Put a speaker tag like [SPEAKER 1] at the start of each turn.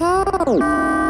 [SPEAKER 1] Oh!